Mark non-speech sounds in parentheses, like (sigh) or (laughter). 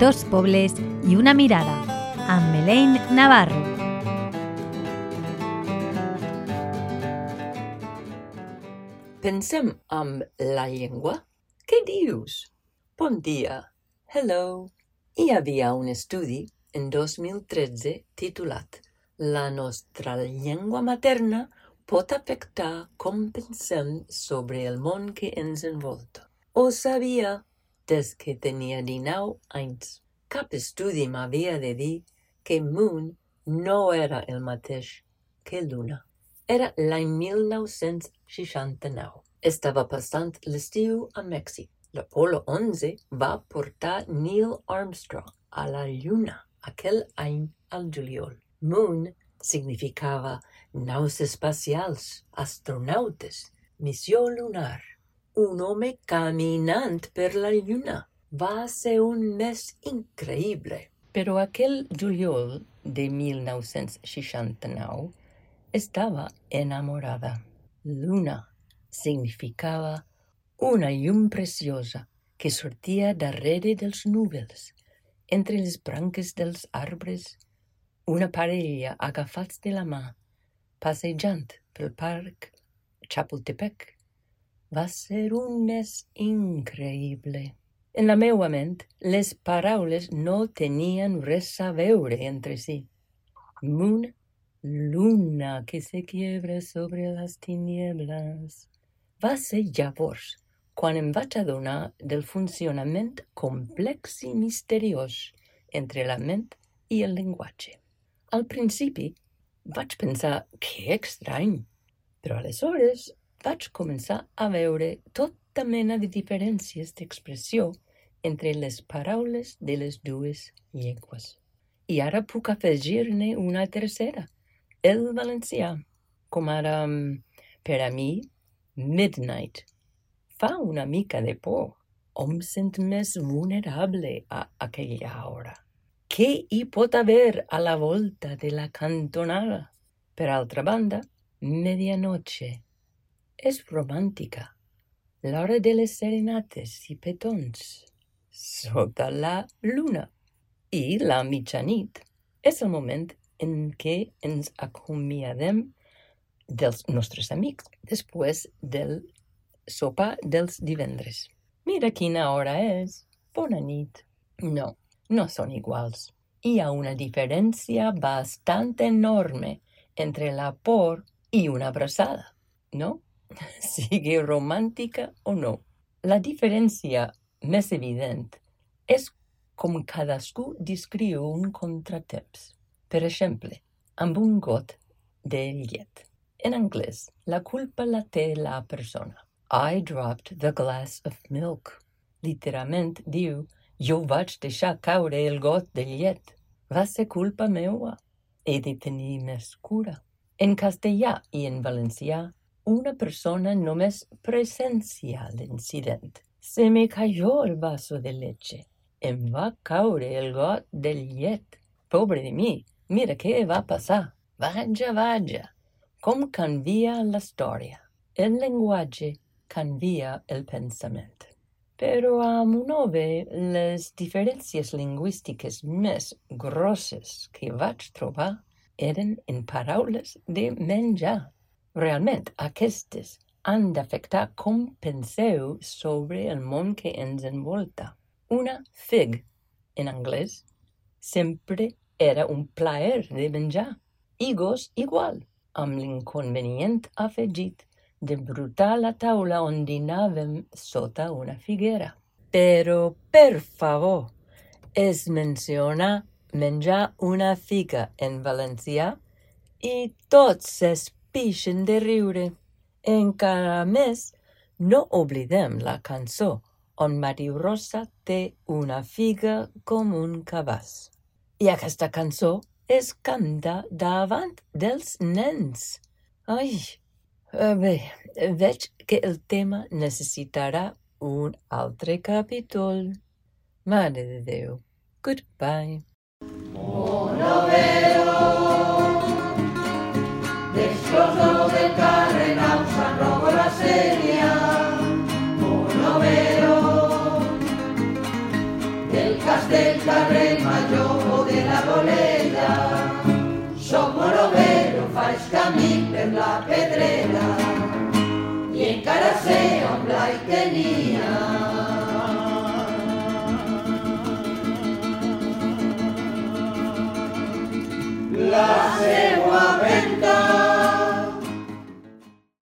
dos pobles i una mirada, amb Melaine Navarro. Pensem amb la llengua? Què dius? Bon dia. Hello. Hi havia un estudi en 2013 titulat La nostra llengua materna pot afectar com pensem sobre el món que ens envolta. Ho sabia des que tenia 19 anys. Cap estudi m'havia de dir que Moon no era el mateix que Luna. Era l'any 1969. Estava passant l'estiu a Mèxic. L'Apolo 11 va portar Neil Armstrong a la Lluna aquell any al juliol. Moon significava naus espacials, astronautes, missió lunar. Un home caminant per la lluna. Va ser un mes increïble. Però aquell juliol de 1969 estava enamorada. Luna significava una llum preciosa que sortia darrere dels núvols, entre les branques dels arbres, una parella agafats de la mà passejant pel parc Chapultepec. Va ser un mes increïble. En la meua ment, les paraules no tenien res a veure entre si. Moon, luna que se quiebra sobre les tinieblas. Va ser llavors quan em vaig adonar del funcionament complex i misteriós entre la ment i el llenguatge. Al principi vaig pensar que estrany, però aleshores vaig començar a veure tota mena de diferències d'expressió entre les paraules de les dues llengües. I ara puc afegir-ne una tercera, el valencià, com ara, per a mi, midnight. Fa una mica de por. Hom sent més vulnerable a aquella hora. Què hi pot haver a la volta de la cantonada? Per altra banda, medianoche és romàntica, l'hora de les serenates i petons, sota la luna. I la mitjanit és el moment en què ens acomiadem dels nostres amics després del sopar dels divendres. Mira quina hora és. Bona nit. No, no són iguals. Hi ha una diferència bastant enorme entre la por i una abraçada, no? (laughs) Sigui romàntica o no. La diferència més evident és com cadascú descriu un contratemps. Per exemple, amb un got de llet. En anglès, la culpa la té la persona. I dropped the glass of milk. Literalment diu jo vaig deixar caure el got de llet. Va ser culpa meua. He de tenir més cura. En castellà i en valencià, una persona només presencia l'incident. Se me cayó el vaso de leche. Em va caure el got de llet. Pobre de mi, mira què va passar. Vaja, vaja, com canvia la història. El llenguatge canvia el pensament. Però a Monove les diferències lingüístiques més grosses que vaig trobar eren en paraules de menjar. Realment, aquestes han d'afectar com penseu sobre el món que ens envolta. Una fig, en anglès, sempre era un plaer de menjar. Higos igual, amb l'inconvenient afegit de brutar la taula on dinàvem sota una figuera. Però, per favor, es menciona menjar una figa en valencià i tots s'espixen de riure. Encara més, no oblidem la cançó on Mario Rosa té una figa com un cabàs. I aquesta cançó es canta davant dels nens. Ai, Uh, bé, veig que el tema necessitarà un altre capítol. Mare de Déu. Goodbye. Monovero, destrozo del carrenal, San Robo la seria. Monovero, del castell del carrer major o de la bolella. Som morovero, faig camí per la pedrera i encara sé on Blai tenia